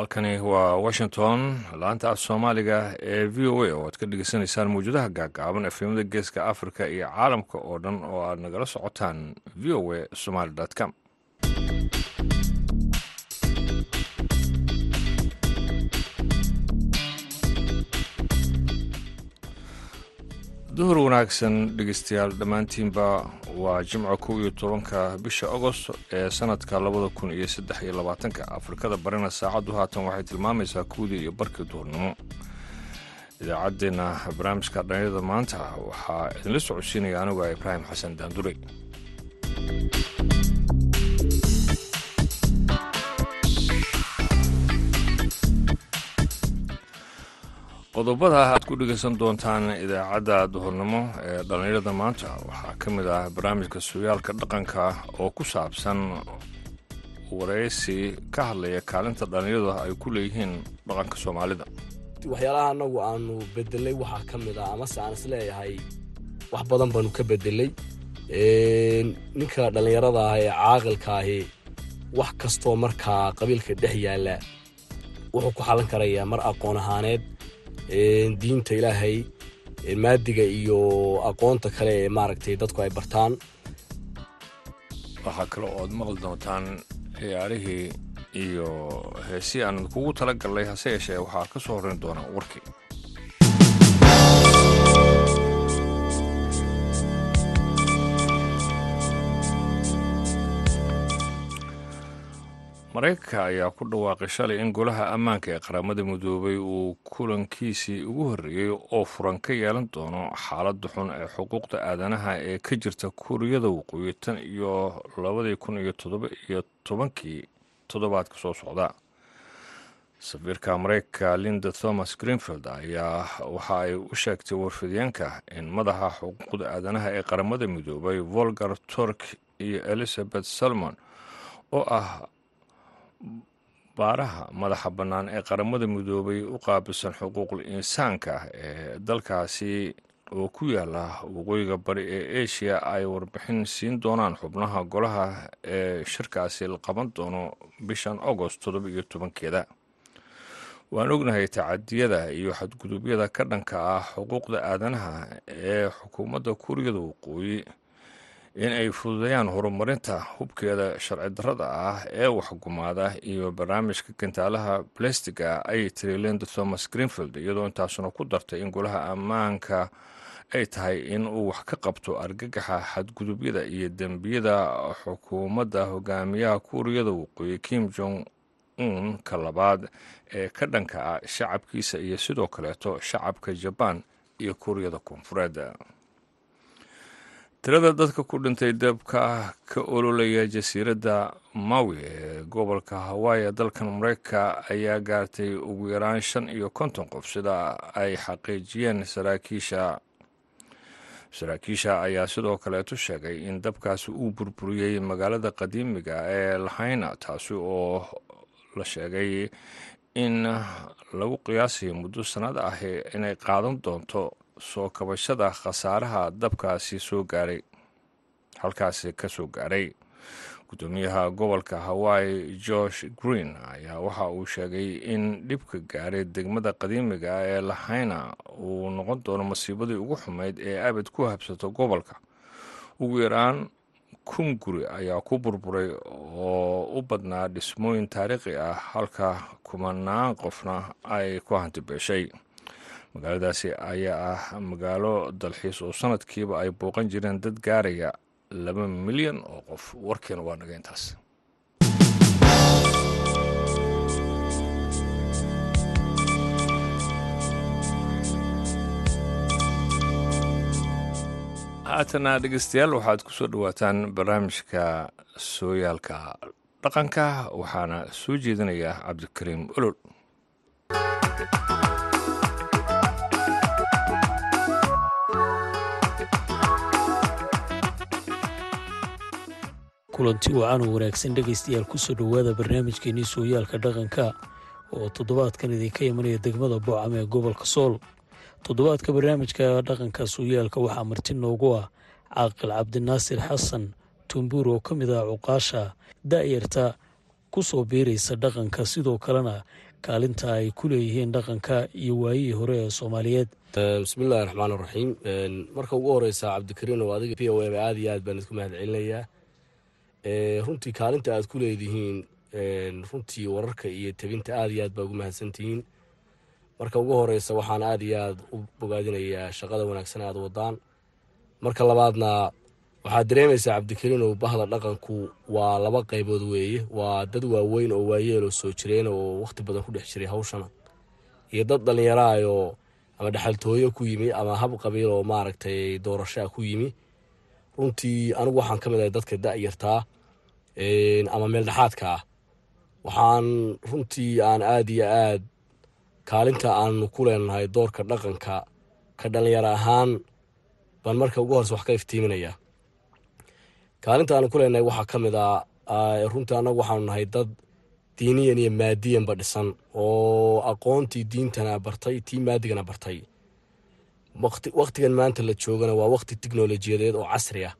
halkani waa washington laanta af soomaaliga ee v o a oo aad ka dhegeysaneysaan mawjadaha gaagaaban efemada geeska africa iyo caalamka oo dhan oo aad nagala socotaan v o a somaly com duhur wanaagsan dhegeystayaal dhammaantiinba waa jimco kow iyo tobanka bisha agost ee sanadka labada kun iyo saddex iyo labaatanka. Afrikada barina saacaddu haatan waxay tilmaamaysaa kowdii iyo barkii duhurnimo. Idaacaddeenna barnaamijka dhalinyada maanta waxaa idinla socodsiinaya anigu a ibraahim xasan daandure qodobada aad ku dhegeysan doontaan idaacadda duhurnimo ee dhallinyarada maanta waxaa ka mid ah barnaamijka sugaalka dhaqanka oo ku saabsan wareysi ka hadlaya kaalinta dhallinyarada ay ku leeyihiin dhaqanka soomaalida. Waxyaalaha anagu aanu bedelay waxaa ka mid ah amase aan is leeyahay wax badan baanu ka bedelay ninka dhallinyarada ah ee caaqilkaahi wax kastoo markaa qabiilka dhex yaalla wuxuu ku xalan karayaa mar aqoon ahaaneed diinta ilaahay maadiga iyo aqoonta kale ee maaragtay dadku ay bartaan. Waxaa kale oo aad maqli doontaan ciyaarihii iyo heesii aan kugu tala gallay hase yeeshee waxaa ka soo horrayn doona warkii maraykanka ayaa ku dhawaaqay shalay in golaha ammaanka ee qaramada midoobay uu kulankiisii ugu horreeyey oo furan ka yeelan doono xaaladda xun ee xuquuqda aadanaha ee ka jirta kuuriyada waqooyi tan iyo labadii kun iyo toddoba iyo tobankii toddobaadka soo socda. Safiirka maraykanka linda thomas greenfield ayaa waxa ay u sheegtay warfidyaenka in madaxa xuquuqda aadanaha ee qaramada midoobay volgar turk iyo elizabeth salmon oo ah baaraha madaxa bannaan ee qaramada midoobay u qaabilsan xuquuqul insaanka ee dalkaasi oo ku yaalla waqooyiga bari ee asia ay warbixin siin doonaan xubnaha golaha ee shirkaasi la qaban doono bishan agost toddoba iyo tobankeeda. Waan ognahay tacadiyada iyo xadgudubyada ka dhanka ah xuquuqda aadanaha ee xukuumadda kuuriyada waqooyi in ay fududeeyaan horumarinta hubkeeda sharci darrada ah ee waxgumaada iyo barnaamijka gantaalaha balestiga ayay tiri linda thomas greenfield iyadoo intaasuna ku dartay in golaha ammaanka ay tahay in uu wax ka qabto argagaxa xadgudubyada iyo dembiyada xukuumadda hogaamiyaha kuuriyada waqooyi kim jong un ka labaad ee ka dhanka ah shacabkiisa iyo sidoo kaleeto shacabka jabaan iyo kuuriyada koonfureed tirada dadka ku dhintay dabka ka ololaya jasiiradda mawi ee gobolka hawaii ee dalkan mareykanka ayaa gaartay ugu yaraan shan iyo konton qof sida ay xaqiijiyeen. Saraakiisha saraakiisha ayaa sidoo kaleetu sheegay in dabkaasi uu burburiyey magaalada qadiimiga ee lahayna taasi oo la sheegay in lagu qiyaasay muddo sannad ah inay qaadan doonto soo kabashada khasaaraha dabkaasi soo gaaray halkaasi ka soo gaaray. Guddoomiyaha gobolka hawaii george green ayaa waxa uu sheegay in dhibka gaaray degmada qadiimiga ee lahayna uu noqon doono masiibadii ugu xumeyd ee abid ku habsato gobolka. Ugu yaraan kun guri ayaa ku burburay oo u badnaa dhismooyin taariikhi ah halka kumanaan qofna ay ku hantibeeshay magaaladaasi ayaa ah magaalo dalxiis oo sanadkiiba ay booqan jireen dad gaaraya laba milyan oo qof. Warkeena waa naga intaas. Haatana dhegeystayaal waxaad ku soo dhowaataan barnaamijka sooyaalka dhaqanka waxaana soo jeedinaya cabdikariim olol kulanti wacan oo wanaagsan dhegaystayaal ku soo dhowaada barnaamijkeenii sooyaalka dhaqanka oo toddobaadkan idinka imanaya degmada boocam ee gobolka sool. Toddobaadka barnaamijka dhaqanka sooyaalka waxaa marti noogu ah caaqil cabdinaasir xasan tumbuur oo ka mid ah cuqaasha da'yarta ku soo biiraysa dhaqanka sidoo kalena kaalinta ay ku leeyihiin dhaqanka iyo waayihii hore ee soomaaliyeed. Bismillahi raxmaan raxiim marka ugu horeysa cabdikariin oo adiga v o eba aad iyo aad baan idku mahad celinayaa runtii kaalinta aad ku leedihiin runtii wararka iyo tebinta aad iyo aad baa ugu mahadsantihiin. Marka ugu horeysa waxaan aad iyo aad u bogaadinayaa shaqada wanaagsan aad wadaan. Marka labaadna waxaad dareemaysaa cabdikariinow bahda dhaqanku waa laba qaybood weeye. Waa dad waaweyn oo waayeeloo soo jireen oo wakhti badan ku dhex jiray hawshana. Iyo dad dhallinyaraayoo ama dhexaltooyo ku yimi ama hab qabiil oo maaragtay doorashaa ku yimi runtii anigu waxaan ka mid ahay dadka da-yartaa ama meel dhexaadka ah. Waxaan runtii aan aad iyo aad kaalinta aanu ku leenahay doorka dhaqanka ka dhallinyaro ahaan baan marka ugu horeysa wax ka iftiiminayaa kaalinta aanu ku leenahay waxaa ka mid a runtii annagu waxaanu nahay dad diiniyan iyo maadiyanba dhisan oo aqoontii diintana bartay tii maadigana bartay wakhtigan maanta la joogana waa wakhti tiknolojiyadeed oo casri ah.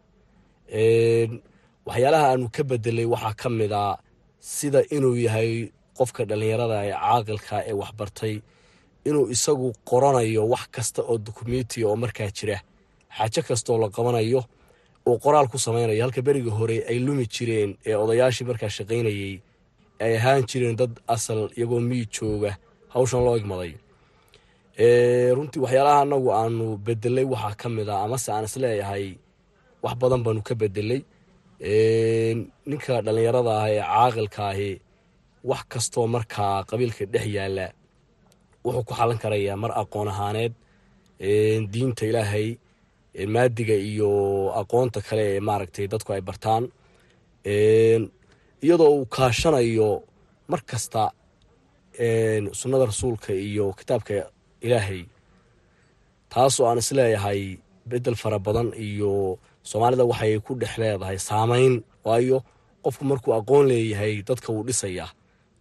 Waxyaalaha aanu ka bedelay waxaa ka mid a sida inuu yahay qofka dhallinyarada ee caaqilka ee waxbartay inuu isagu qoranayo wax kasta oo dukumentiya oo markaa jira. Xaajo kastaoo la qabanayo uu qoraal ku samaynayo. Halka beriga hore ay lumi jireen ee odayaashii markaa shaqaynayey ay ahaan jireen dad asal iyagoo miyi jooga hawshan loo igmaday runtii waxyaalaha anagu aanu bedelay waxaa ka mid a amase aan is leeyahay wax badan baanu ka bedelay ninka dhallinyarada ah ee caaqilka ahi wax kastoo markaa qabiilka dhex yaalla wuxuu ku xalan karayaa mar aqoon ahaaneed. Diinta ilaahay maadiga iyo aqoonta kale ee maaragtay dadku ay bartaan. Iyadoo uu kaashanayo mar kasta sunnada rasuulka iyo kitaabka ilaahay taasoo aan is leeyahay bedel fara badan iyo soomaalida waxay ku dhex leedahay saamayn waayo qofku markuu aqoon leeyahay dadka wuu dhisayaa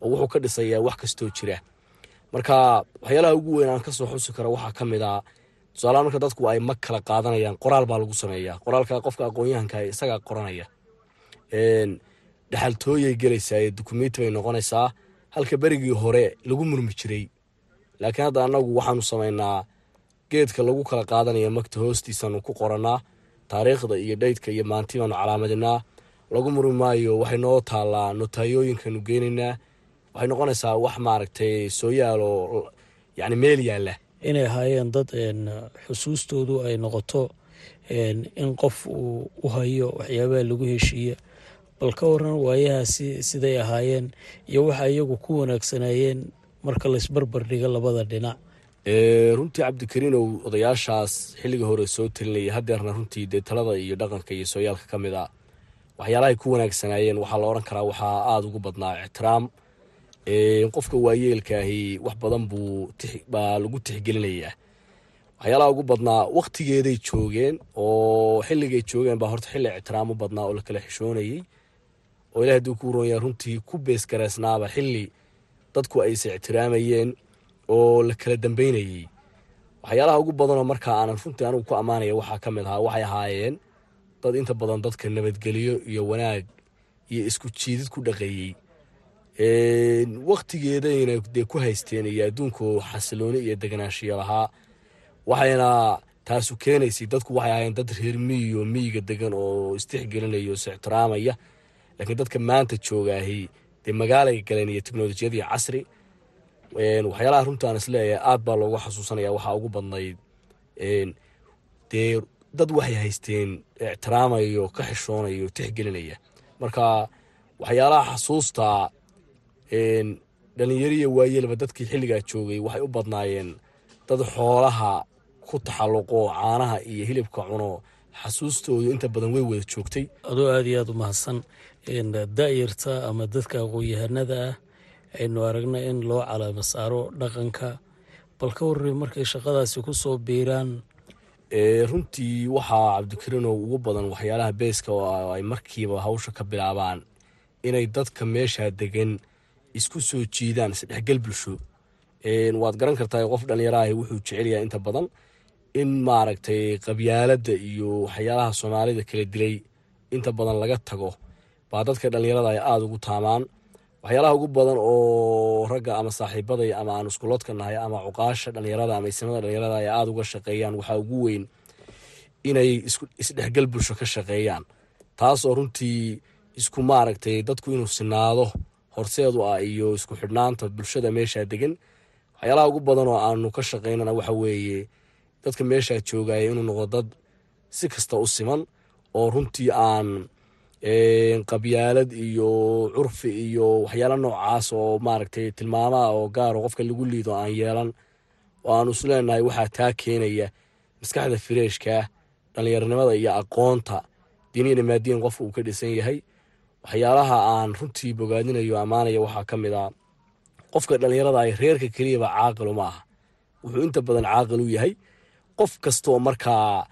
oo wuxuu ka dhisayaa wax kastoo jira. Marka waxyaalaha ugu weyn aan ka soo xusi karo waxaa ka mid a tusaalahaan marka dadku ay mag kala qaadanayaan qoraal baa lagu sameeyaa. Qoraalka qofka aqoon-yahanka isagaa qoranaya. Dhexaltooyay gelaysaa ee dukumenti bay noqonaysaa. Halka berigii hore lagu murmi jiray laakiin hadda annagu waxaanu samaynaa geedka lagu kala qaadanaya magta hoostiisaanu ku qorannaa taariikhda iyo dhaydka iyo maanti baanu calaamadinaa. Lagu murmi maayo waxay noo taallaa notaayooyinkaanu geynaynaa. Waxay noqonaysaa wax maaragtay sooyaal oo yacni meel yaalla. Inay ahaayeen dad xusuustoodu ay noqoto in qof uu u hayo waxyaabaha lagu heshiiya bal ka waran waayahaasi siday ahaayeen iyo waxa iyagu ku wanaagsanaayeen marka laysbarbar dhiga labada dhinac. Runtii cabdikariinow odayaashaas xilliga hore soo telinayay hadeerna runtii dee talada iyo dhaqanka iyo sooyaalka ka mid a waxyaalahay ku wanaagsanaayeen waxaa la odhan karaa waxaa aada ugu badnaa ixtiraam. Qofka waayeelkaahi wax badan buu baa lagu tixgelinayaa. Waxyaalaha ugu badnaa wakhtigeeday joogeen oo xilligay joogeen baa horta xilli ixtiraam u badnaa oo la kala xishoonayey. Oo ilaah haduu ku roonyaa runtii ku beesgaraysnaaba xilli dadku ayse ixtiraamayeen oo la kala dambeynayey waxyaalaha ugu badanoo markaa aanan runtii anigu ku ammaanaya waxaa ka mid ahaa waxay ahaayeen dad inta badan dadka nabadgelyo iyo wanaag iyo isku jiidid ku dhaqeeyey. Wakhtigeedayna dee ku haysteen iyo adduunku xasilooni iyo deganaanshiyo lahaa waxayna taasu keenaysay dadku waxay ahaayeen dad reer miyiyo miyiga degan oo istixgelinaya is ixtiraamaya laakiin dadka maanta joogaahi dee magaalay galeen iyo teknolojiyadii casri waxyaalaha runtaan is leeyahay aad baa loogu xasuusanaya waxaa ugu badnayd dee dad waxay haysteen ixtiraamayo ka xishoonayo tixgelinaya. Marka waxyaalaha xasuusta dhalinyariya waayeelba dadkii xilligaa joogay waxay u badnaayeen dad xoolaha ku taxalluqo caanaha iyo hilibka cuno xasuustoodu inta badan way wada joogtay. Adoo aada iyo aada u mahadsan da-yarta ama dadka aqoon-yahanada ah aynu aragna in loo calaamo saaro dhaqanka. Bal ka warri markay shaqadaasi ku soo biiraan runtii waxaa cabdikariinow ugu badan waxyaalaha beeska oo ay markiiba hawsha ka bilaabaan inay dadka meeshaa degan isku soo jiidaan isdhexgal bulsho. Waad garan kartaa qof dhallinyaraahi wuxuu jecelyahay inta badan in maaragtay qabyaaladda iyo waxyaalaha soomaalida kala dilay inta badan laga tago. Baa dadka dhallinyarada ay aada ugu taamaan. Waxyaalaha ugu badan oo ragga ama saaxiibaday ama aan iskuloodka nahay ama cuqaasha dhalinyarada ama isnimada dhalinyarada ay aada uga shaqeeyaan waxaa ugu weyn inay isdhexgal bulsho ka shaqeeyaan. Taasoo runtii isku maaragtay dadku inuu sinaado horseedu ah iyo isku xidhnaanta bulshada meeshaa degan waxyaalaha ugu badan oo aanu ka shaqeynana waxa weeye dadka meeshaa joogaya inuu noqdo dad si kasta u siman oo runtii aan qabyaalad iyo curfi iyo waxyaala noocaas oo maaragtay tilmaamaha oo gaaro qofka lagu liido aan yeelan oo aanu is leenahay waxaa taa keenaya maskaxda fireeshkaa dhallinyaronimada iyo aqoonta. Diiniyana maadiyan qofka uu ka dhisan yahay. Waxyaalaha aan runtii bogaadinayo ammaanaya waxaa ka mid a qofka dhallinyarada ay reerka keliyaba caaqilu ma aha. Wuxuu inta badan caaqil u yahay qof kastaoo markaa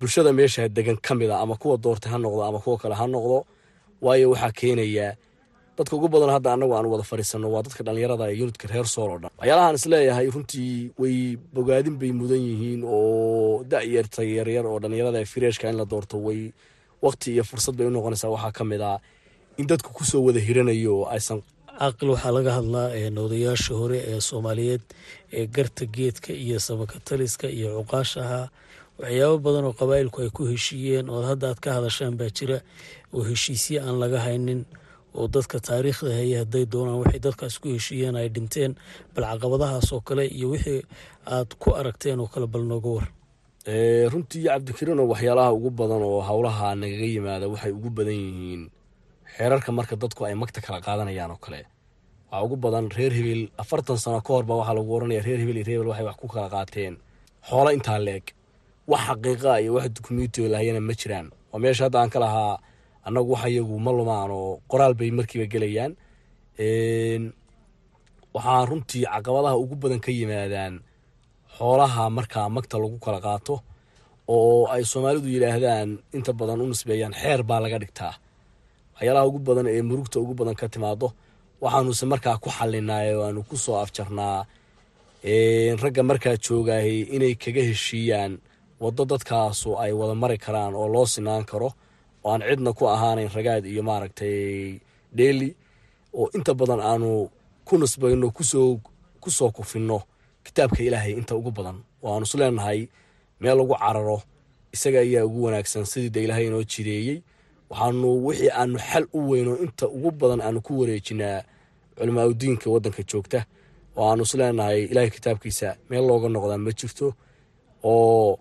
bulshada meesha degan ka mid a ama kuwa doortay ha noqdo ama kuwa kale ha noqdo waayo waxaa keenaya dadka ugu badan hadda annagu aan wada fadhiisanno waa dadka dhallinyarada ee yunidka reer sool oo dhan. Waxyaalahaan is leeyahay runtii way bogaadin bay mudan yihiin oo da-yarta yaryar oo dhallinyarada fireeshka in la doorto way waqti iyo fursad bay u noqonaysaa. Waxaa ka mid ah in dadku ku soo wada hiranayo aysan caaqil waxaa laga hadlaa odayaasha hore ee soomaaliyeed ee garta geedka iyo samakataliska iyo cuqaashaha. Waxyaabo badan oo qabaa'ilku ay ku heshiiyeen oo hadda aad ka hadashaan baa jira oo heshiisye aan laga haynin oo dadka taariikhda haya hadday doonaan. Waxay dadkaas ku heshiiyeen ay dhinteen bal caqabadahaas oo kale iyo wixii aad ku aragteen oo kale bal nooga war. Runtii cabdikariino waxyaalaha ugu badan oo howlaha nagaga yimaada waxay ugu badan yihiin xeerarka marka dadku ay magta kala qaadanayaan oo kale waxaa ugu badan reer hebel afartan sano ka horba waxaa lagu oranaya reer hebel iyo reer waxay wax ku kala qaateen. Xoolo intaa leeg wax xaqiiqa iyo wax dukumentioo lahayana ma jiraan. Waa meesha hadda aan ka lahaa annagu wax iyagu ma lumaan oo qoraal bay markiiba gelayaan. Waxaa runtii caqabadaha ugu badan ka yimaadaan xoolaha markaa magta lagu kala qaato oo ay soomaalidu yidhaahdaan inta badan u nisbeeyaan xeer baa laga dhigtaa waxyaalaha ugu badan ee murugta ugu badan ka timaado waxaanuse markaa ku xalinaa oo aanu ku soo afjarnaa ragga markaa joogahay inay kaga heshiiyaan waddo dadkaasu ay wada mari karaan oo loo sinaan karo oo aan cidna ku ahaanayn ragaad iyo maaragtay dheeli oo inta badan aanu ku nisbayno ku soo ku soo kufinno kitaabka ilaahay inta ugu badan. Oo aanu isleenahay meel lagu cararo isaga ayaa ugu wanaagsan sidii de ilaahay inoo jireeyey waxaanu wixii aanu xal u weyno inta ugu badan aanu ku wareejinaa culimaa udiinka waddanka joogta. Oo aanu isleenahay ilaahay kitaabkiisa meel looga noqdaa ma jirto oo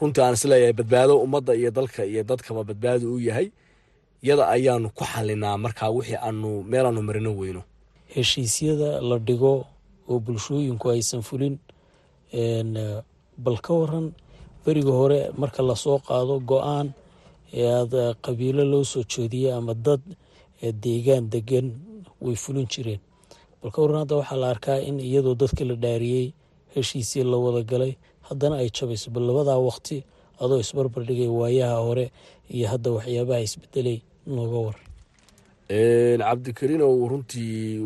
runtii aan is leeyahay badbaado ummadda iyo dalka iyo dadkaba badbaado u yahay. Yada ayaanu ku xalinaa markaa wixii aanu meelaanu marino weyno. Heshiisyada la dhigo oo bulshooyinku aysan fulin bal ka waran beriga hore marka la soo qaado go'aan ee aada qabiilo loo soo jeediyay ama dad deegaan degan way fulin jireen. Bal ka waran hadda waxaa la arkaa in iyadoo dadka la dhaariyey heshiisii la wada galay haddana ay jabayso bal labadaa waqti adoo isbarbar dhigay waayaha hore iyo hadda waxyaabaha isbedelay nooga war. Cabdikariinow runtii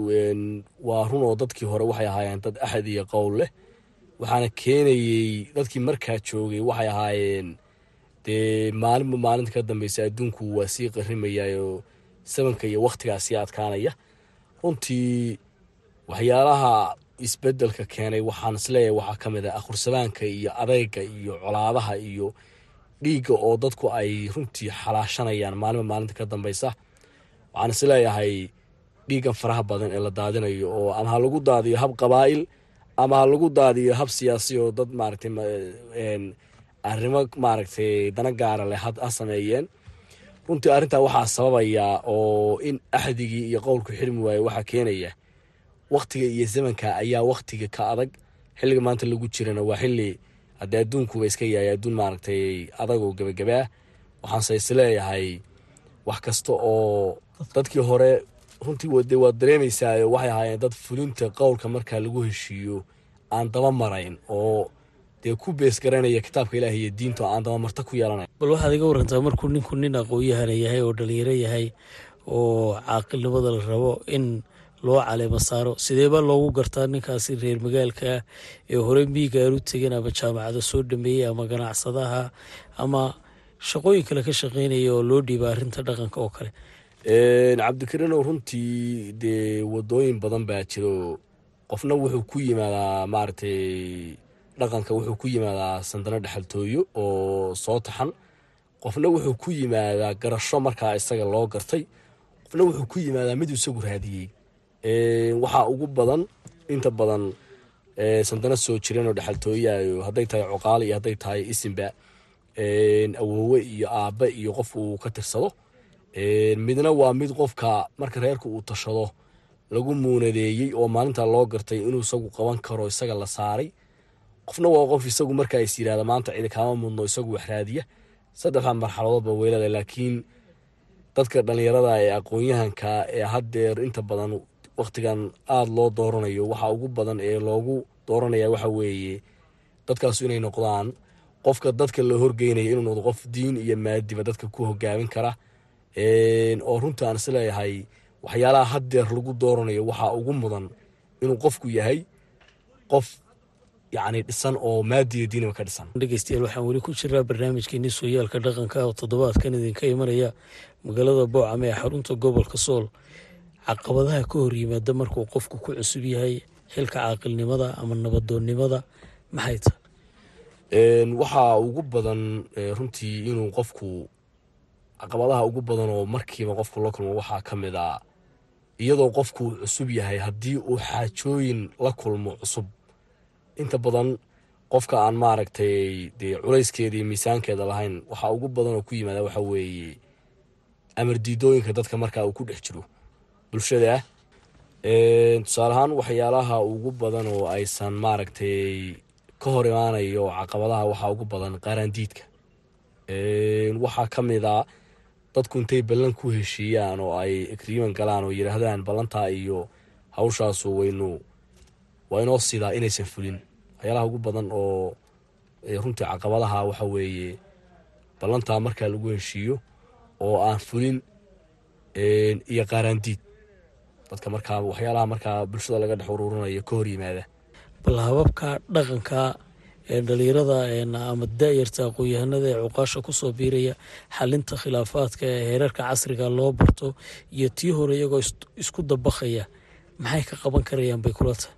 waa run oo dadkii hore waxay ahaayeen dad axad iyo qowl leh. Waxaana keenayey dadkii markaa joogay waxay ahaayeen dee maalinba maalinta ka dambeysa adduunku waa sii qarimayayoo sabanka iyo wakhtigaa sii adkaanaya. Runtii waxyaalaha isbeddelka keenay waxaan is leeyahay waxaa ka mid ah akhursabaanka iyo adeyga iyo colaadaha iyo dhiigga oo dadku ay runtii xalaashanayaan maalinba maalinta ka dambeysa. Waxaan is leeyahay dhiiggan faraha badan ee la daadinayo oo ama ha lagu daadiyo hab qabaa'il ama ha lagu daadiyo hab siyaasi oo dad maaragtay arrimo maaragtay dana gaara leh ha sameeyeen. Runtii arrintaa waxaa sababaya oo in axdigii iyo qowlku xirmi waaye waxaa keenaya wakhtiga iyo zamanka ayaa wakhtiga ka adag. Xilliga maanta lagu jirana waa xilli haddee adduunkuba iska yahay adduun maaragtay adag oo gebagabaa waxaanse is leeyahay wax kasta oo dadkii hore runtii de waad dareemaysaa waxay ahaayeen dad fulinta qowlka markaa lagu heshiiyo aan daba marayn oo dee ku bees garanaya kitaabka ilaah iyo diinta oo aan dabamarta ku yeelanayn bal waxaad iga warantaa markuu ninku nin aqoon-yahana yahay oo dhalinyaro yahay oo caaqilnimada la rabo in loo caleemo saaro sideebaa loogu gartaa ninkaasi reer magaalka ah ee hore miiga aan u tegin ama jaamacada soo dhameeyey ama ganacsadaha ama shaqooyin kale ka shaqeynaya oo loo dhiiba arrinta dhaqanka oo kale? Cabdikariinow runtii dee wadooyin badan baa jiro. Qofna wuxuu ku yimaadaa maaragtay dhaqanka wuxuu ku yimaadaa sandano dhexaltooyo oo soo taxan. Qofna wuxuu ku yimaadaa garasho markaa isaga loo gartay. Qofna wuxuu ku yimaadaa mid isagu raadiyey. Waxaa ugu badan inta badan sandano soo jireen oo dhexaltooyayo hadday tahay coqaal iyo hadday tahay isimba awoowe iyo aabbe iyo qof uu ka tirsado. Midna waa mid qofka marka reerka uu tashado lagu muunadeeyey oo maalinta loo gartay inuu isagu qaban karo isaga la saaray qofna waa qof isagu markaa is yidhahda maanta cidi mudno isagu wax raadiya. Saddexda marxaladoodba weylada laakiin dadka dhallinyarada ee aqoon-yahanka ee haddeer inta badan wakhtigan aada loo dooranayo waxa ugu badan ee loogu dooranaya waxa weeye dadkaasu inay noqdaan qofka dadka la horgeynaya inuu noqdo qof diin iyo maadiba dadka ku hogaamin kara. Oo runta aan is leeyahay waxyaalaha haddeer lagu dooranayo waxaa ugu mudan inuu qofku yahay qof yacni dhisan oo maadiya diiniba ka dhisan. Dhegeystayaal waxaan weli ku jiraa barnaamijkeenii sooyaalka dhaqanka oo toddobaadkan idinka imanaya magaalada boocame ee xarunta gobolka sool. Caqabadaha ka hor yimaada markuu qofku ku cusub yahay xilka caaqilnimada ama nabadoonnimada maxay tahay waxaa ugu badan runtii inuu qofku caqabadaha ugu badan oo markiiba qofku la kulmo waxaa ka mid a iyadoo qofku cusub yahay haddii uu xaajooyin la kulmo cusub inta badan qofka aan maaragtay dee culayskeeda miisaankeeda lahayn waxaa ugu badan oo ku yimaada waxa weeye amar diidooyinka dadka markaa uu ku dhex jiro. Bulshada tusaale ahaan waxyaalaha ugu badan oo aysan maaragtay ka hor imaanayo caqabadaha waxaa ugu badan qaaraandiidka waxaa ka mid a dadku intay ballan ku heshiiyaan oo ay agriiman galaan oo yidhaahdaan ballantaa iyo hawshaasu waynu waa inoo sidaa inaysan fulin. Waxyaalaha ugu badan oo runtii caqabadaha waxa weeye ballantaa markaa lagu heshiiyo oo aan fulin iyo qaaraandiid. Dadka markaa waxyaalaha markaa bulshada laga dhex uruurinayo ka hor yimaada. Bal hababka dhaqanka ee dhalinyarada ama aqoon-yahanada ee cuqaasha ku soo biiraya xalinta khilaafaadka ee heerarka casriga loo barto iyo tii hore iyagoo isku dabaqaya maxay ka qaban karayaan bay kula tahay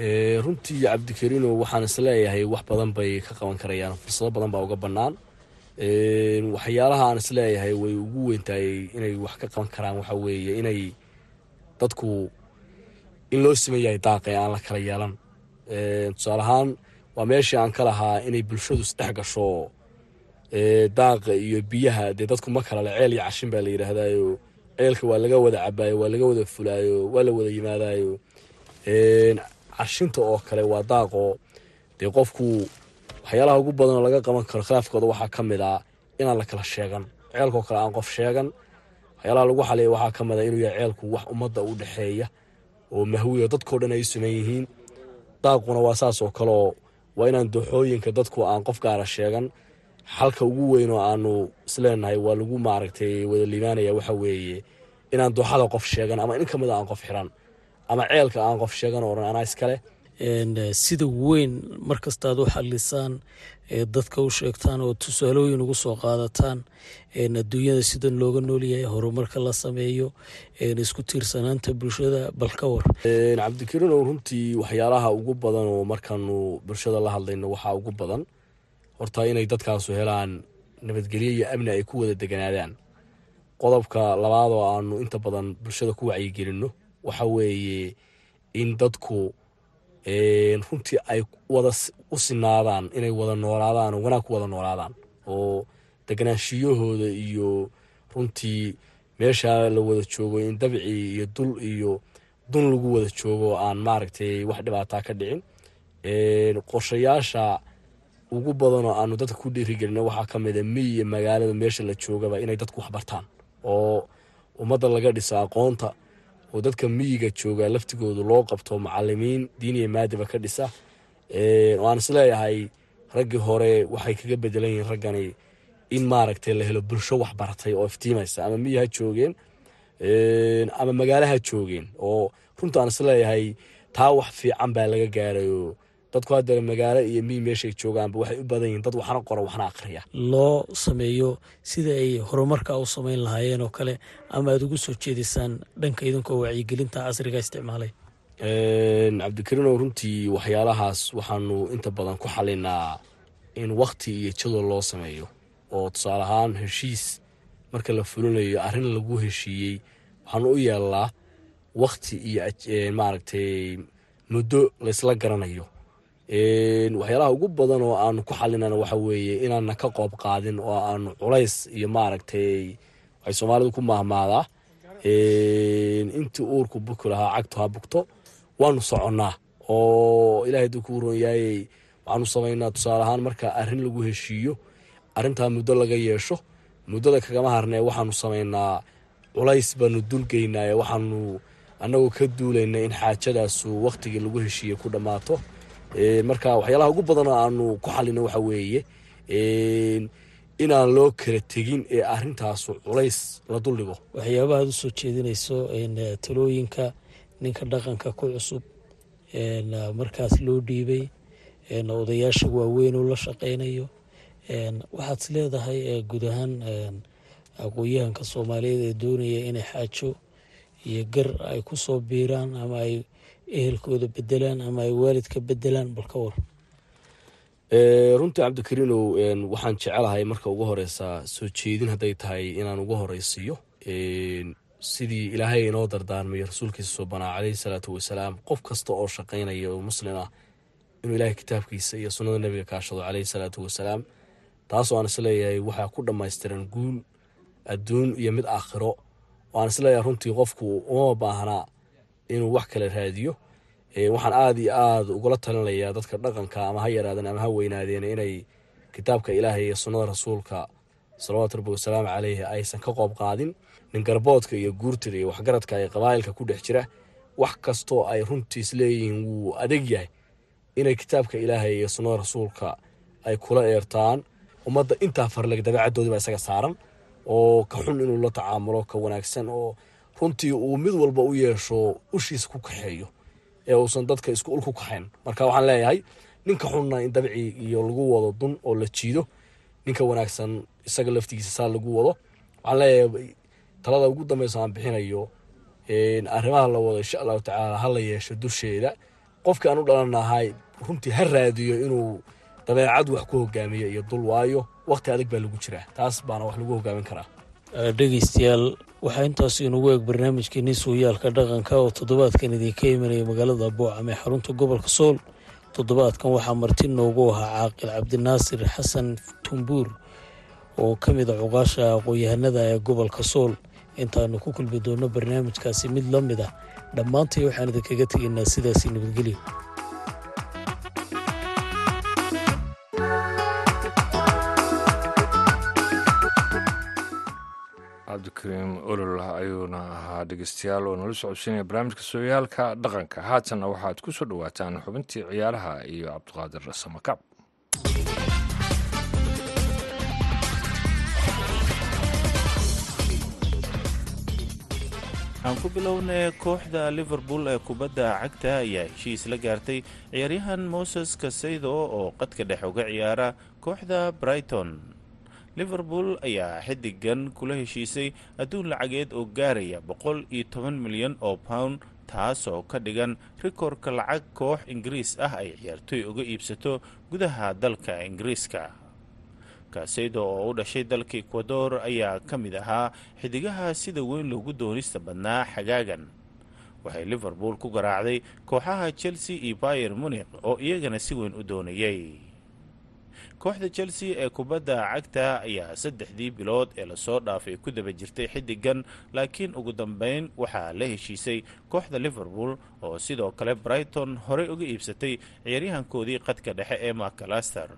runtii cabdikariino waxaan is leeyahay wax badan bay ka qaban karayaan. Fursado badan baa uga bannaan. Waxyaalaha aan is leeyahay way ugu weyntahay inay wax ka qaban karaan. Waxa weeye inay dadku in loo siman yahay daaqa ee aan la kala yeelan. Tusaale ahaan waa meeshii aan ka lahaa inay bulshadu isdhex gasho daaqa iyo biyaha. Dee dadku ma kala le ceel iyo cashin baa la yidhaahdaayo. Ceelka waa laga wada cabaayo waa laga wada fulaayo waa la wada yimaadaayo cashinta oo kale waa daaqo dee qofku waxyaalaha ugu badan oo laga qaban karo khilaafkooda waxaa ka mid a inaan la kala sheegan. Ceelkao kale aan qof sheegan waxyaalaha lagu xaliya waxaa ka mid a inuu yahay ceelku wax ummadda u dhexeeya oo mahwiya dadkao dhan ay suman yihiin. Daaquna waa saas oo kaleoo waa inaan dooxooyinka dadku aan qof gaara sheegan. Xalka ugu weyn oo aanu isleenahay waa lagu maaragtay wada liibaanaya waxa weeye inaan dooxada qof sheegan ama in ka mid a aan qof xiran ama ceelka aan qof sheegan oo dhan anaa iskale sida weyn markastaad u xalisaan dadka u sheegtaan oo tusaalooyin ugu soo qaadataan adduunyada sidan looga noolyahay horumarka la sameeyo isku tiirsanaanta bulshada bal ka war. Cabdikariinow runtii waxyaalaha ugu badan oo markaanu bulshada la hadlayno waxaa ugu badan horta inay dadkaasu helaan nabadgelyo iyo amni ay ku wada deganaadaan. Qodobka labaad oo aanu inta badan bulshada ku wacyigelinno waxa weeye in dadku runtii ay wada u sinaadaan inay wada noolaadaan oo wanaag ku wada noolaadaan. Oo deganaanshiyahooda iyo runtii meeshaa la wada joogo in dabci iyo dul iyo dun lagu wada joogo aan maaragtay wax dhibaataa ka dhicin. Qorshayaasha ugu badan oo aanu dadka ku dhiirigelino waxaa ka mid a miy iyo magaalada meesha la joogaba inay dadku waxbartaan oo ummadda laga dhiso aqoonta oo dadka miyiga jooga laftigoodu loo qabto macalimiin diiniya maadiba ka dhisa. Waan is leeyahay raggii hore waxay kaga bedelan yihiin raggani in maaragtay la helo bulsho waxbaratay oo iftiimaysa ama miyi ha joogeen ama magaalo ha joogeen. Oo runta aan is leeyahay taa wax fiican baa laga gaarayo dadku haddana magaalo iyo miyi meeshay joogaanba waxay u badan yihiin dad waxna qora waxna akhriya loo sameeyo sida ay horumarka u samayn lahaayeen oo kale ama aada ugu soo jeedisaan dhanka idinkoo wacyigelinta casriga isticmaalay cabdikariinow runtii waxyaalahaas waxaanu inta badan ku xalinaa in wakhti iyo jadwal loo sameeyo. Oo tusaale ahaan heshiis marka la fulinayo arrin lagu heshiiyey waxaanu u yeelnaa wakhti iyo maaragtay muddo laysla garanayo waxyaalaha ugu badan oo aanu ku xalinana waxa weeye inaana ka qoob qaadin oo aanu culays iyo maaragtay waxay soomaalidu ku mahmaadaa. Intii uurku buki lahaa cagtu ha bugto waanu soconnaa oo ilahay duu kuu ron yaayey waxaanu samaynaa tusaale ahaan marka arrin lagu heshiiyo arrintaa muddo laga yeesho muddada kagama harnee waxaanu samaynaa culays baanu dulgeynaaye waxaanu annagoo ka duulayna in xaajadaasu wakhtigii lagu heshiiyey ku dhammaato marka waxyaalaha ugu badanoo aanu ku xalino waxa weeye inaan loo kala tegin ee arrintaasu culays la duldhigo waxyaabaha aad u soo jeedinayso talooyinka ninka dhaqanka ku cusub markaas loo dhiibay odayaasha waaweyn oo la shaqaynayo waxaad is leedahay guud ahaan aqoon-yahanka soomaaliyeed ee doonaya inay xaajo iyo gar ay ku soo biiraan ama ay ehelkooda bedelaan ama ay waalidka bedelaan bal ka war. Runtii cabdikariinow waxaan jecelahay marka ugu horeysa soo jeedin hadday tahay inaan ugu horeysiiyo sidii ilaahay inoo dardaarmayo rasuulkiisa soo banaa caleyhi salaatu wasalaam qof kasta oo shaqaynaya oo muslin ah inuu ilaahay kitaabkiisa iyo sunnada nebiga kaashado caleyhi salaatu wasalaam taasoo aan is leeyahay waxaa ku dhammaystiran guul adduun iyo mid aakhiro. Oo aan is leeyahay runtii qofku uma baahnaa inuu wax kale raadiyo. Waxaan aada iyo aada ugula talinayaa dadka dhaqanka ama ha yaraadeen ama ha weynaadeen inay kitaabka ilaahay iyo sunnada rasuulka salawaatu rabbi wasalaamu caleyhi aysan ka qoob qaadin. Nin garboodka iyo guurtida iyo waxgaradka ee qabaa'ilka ku dhex jira wax kastoo ay runtiis leeyihiin wuu adeg yahay inay kitaabka ilaahay iyo sunnada rasuulka ay kula eertaan. Ummadda intaa farleg dabeecaddoodii baa isaga saaran oo ka xun inuu la tacaamulo ka wanaagsan oo runtii uu mid walba u yeesho ushiisa ku kaxeeyo ee uusan dadka isku ul ku kaxayn marka waxaan leeyahay ninka xunna in dabci iyo lagu wado dun oo la jiido ninka wanaagsan isaga laftigiisa saa lagu wado. Waxaan leeyahay talada ugu dambeysa aan bixinayo arrimaha la wado insha allahu tacaala ha la yeesho dusheeda. Qofkii aan u dhalanahay runtii ha raadiyo inuu dabeecad wax ku hogaamiyo iyo dul waayo. Wakhti adag baa lagu jiraa. Taas baana wax lagu hogaamin karaa dhegeystayaal waxaa intaas inugu eeg barnaamijkeenii suuyaalka dhaqanka oo toddobaadkan idinka imanaya magaalada boocam ee xarunta gobolka sool. Toddobaadkan waxaa marti noogu ahaa caaqil cabdinaasir xasan tumbuur oo ka mid a cuqaasha aqoon-yahanada ee gobolka sool. Intaanu ku kulmi doonno barnaamijkaasi mid la mid ah. Dhammaantay waxaan idinkaga tegaynaa sidaasi nabadgelyo cabdikariim olol ayuuna ahaa dhegeystayaal oo nala socodsiinaya barnaamijka sooyaalka dhaqanka. Haatanna waxaad ku soo dhowaataan xubintii ciyaaraha iyo cabdiqaadir samakaab aan ku bilownay kooxda liverpool ee kubadda cagta ayaa heshiis la gaartay ciyaaryahan moses kasaydo oo qadka dhex uga ciyaara kooxda brighton liverpool ayaa xidigan kula heshiisay adduun lacageed oo gaaraya boqol iyo toban milyan oo pound taasoo ka dhigan rikoorka lacag koox ingiriis ah ay ciyaartoy uga iibsato gudaha dalka ingiriiska. Kasaydo oo u dhashay dalka ekwador ayaa ka mid ahaa xidigaha sida weyn loogu doonista badnaa xagaagan. Waxay liverpool ku garaacday kooxaha chelsea iyo bayer munik oo iyagana si weyn u doonayay kooxda chelsea ee kubadda cagta ayaa saddexdii bilood ee la soo dhaafay ku daba jirtay xidigan laakiin ugu dambeyn waxaa la heshiisay kooxda liverpool oo sidoo kale brighton horey uga iibsatay ciyaaryahankoodii qadka dhexe ee macalaster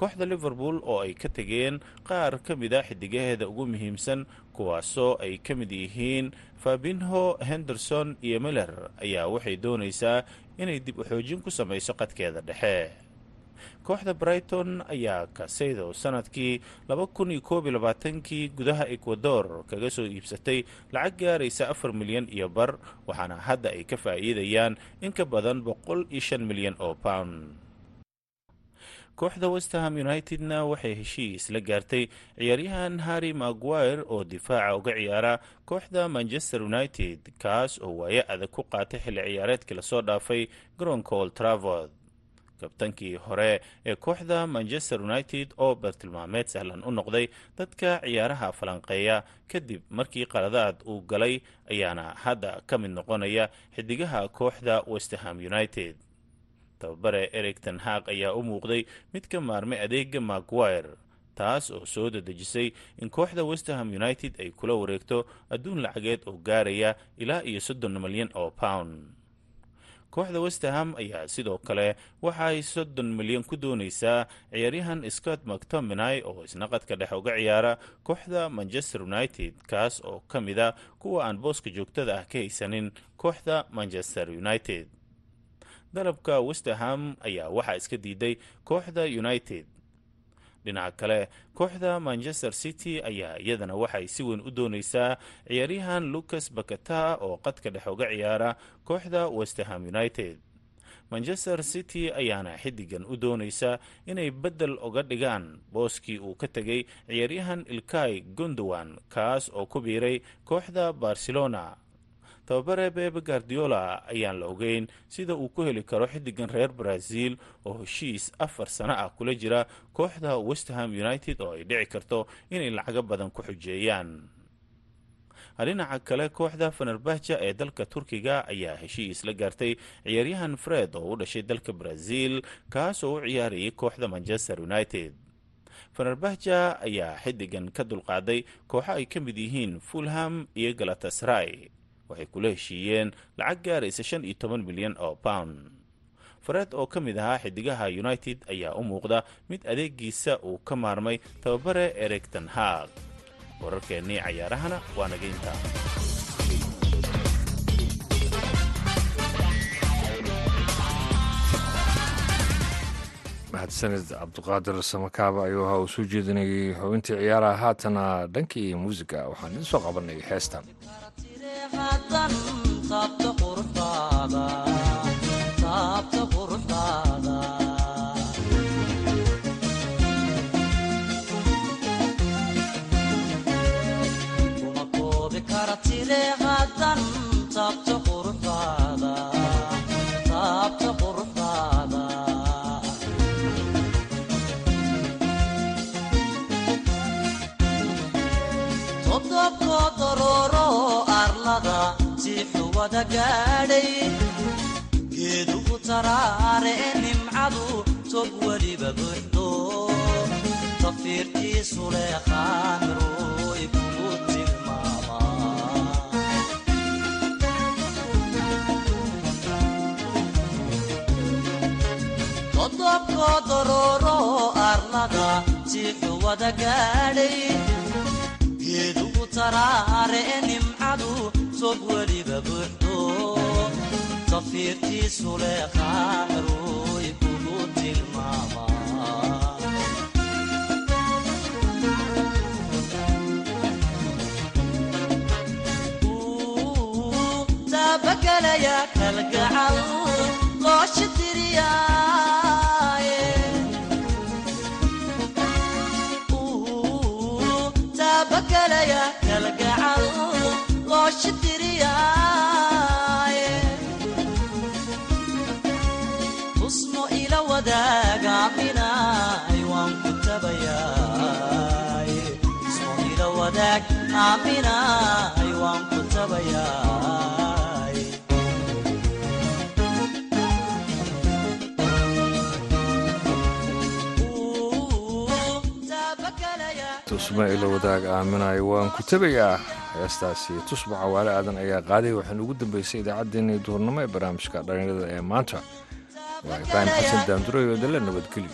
kooxda liverpool oo ay ka tegeen qaar ka mid a xidigaheeda ugu muhiimsan kuwaasoo ay ka mid yihiin fabinho henderson iyo miller ayaa waxay doonaysaa inay dib u xoojin ku samayso qadkeeda dhexe kooxda brighton ayaa kaseydo sannadkii kii gudaha ecuador kaga soo iibsatay lacag gaaraysa afar milyan iyo bar waxaana hadda ay ka faa'iidayaan in ka badan milyan oo pound. Kooxda westerham unitedna waxay heshiis la gaartay ciyaaryahan harry maguire oo difaaca uga ciyaara kooxda manchester united kaas oo waayo adag ku qaatay xilli ciyaareedkii la soo dhaafay garoonka old travord kabtankii hore ee kooxda manchester united oo bartilmaameed sahlan u noqday dadka ciyaaraha falanqeeya. Kadib markii qaladaad uu galay ayaana hadda ka mid noqonaya xidigaha kooxda westerham united. Tababare eric ten haaq ayaa u muuqday mid ka maarmay adeega maguire taas oo soo dadejisay in kooxda westerham united ay kula wareegto adduun lacageed oo gaaraya ilaa iyo soddon milyan oo pound kooxda westerham ayaa sidoo kale waxaay soddon milyan ku doonaysaa ciyaaryahan scott mactominay oo isnaqadka dhex uga ciyaara kooxda manchester united kaas oo ka mid a kuwa aan booska joogtada ah ka haysanin kooxda manchester united. Dalabka westerham ayaa waxaa iska diiday kooxda united dhinaca kale kooxda manchester city ayaa iyadana waxay si weyn u doonaysaa ciyaaryahan lucas bakata oo qadka dhex uga ciyaara kooxda westerham united. Manchester city ayaana xidigan u doonaysa inay beddel uga dhigaan booskii uu ka tegay ciyaaryahan ilkay gondowan kaas oo ku biiray kooxda barcelona tababare bebe guardiola ayaan la ogeyn sida uu ku heli karo xidigan reer brazil oo heshiis afar sano ah kula jira kooxda westerham united oo ay dhici karto inay lacago badan ku xujeeyaan. Dhinaca kale kooxda fenerbahja ee dalka turkiga ayaa heshiis la gaartay ciyaaryahan fred oo u dhashay dalka brazil kaas oo u ciyaarayay kooxda manchester united. Fenerbahja ayaa xidigan ka dulqaaday kooxo ay ka mid yihiin fulham iyo galatasray waxay kula heshiiyeen lacag gaaraysa shan iyo toban milyan oo pound. Fareed oo ka mid ahaa xidigaha united ayaa u muuqda mid adeegiisa uu ka maarmay tababare eric ten haag wararkeennii cayaarahana waa naga intaa. Mahadsanid cabdiqaadir samakaaba ayuu ahaa uu soo jeedinayay xubintii ciyaaraha. Haatana dhankii muusiga waxaan idin soo qabanay heestan geedugu taraare nimcadu tog weliba buxdo tafiirtiisu gaadhay geedugu taraare nimcadu tog weliba buxdo tafiirtiisu leeqaamiroy kugu tilmaama taabagelaya kalgacal diriyaaye tusma ila wadaag aaminayo waan ku tabayaa. Heestaasi tusba cawaale aadan ayaa qaaday waxaana ugu dambeysay idaacaddeenii duhurnimo ee barnaamijka dhallinyarada ee maanta waa ibraahim xasan daanduray oo dalla nabadgelyo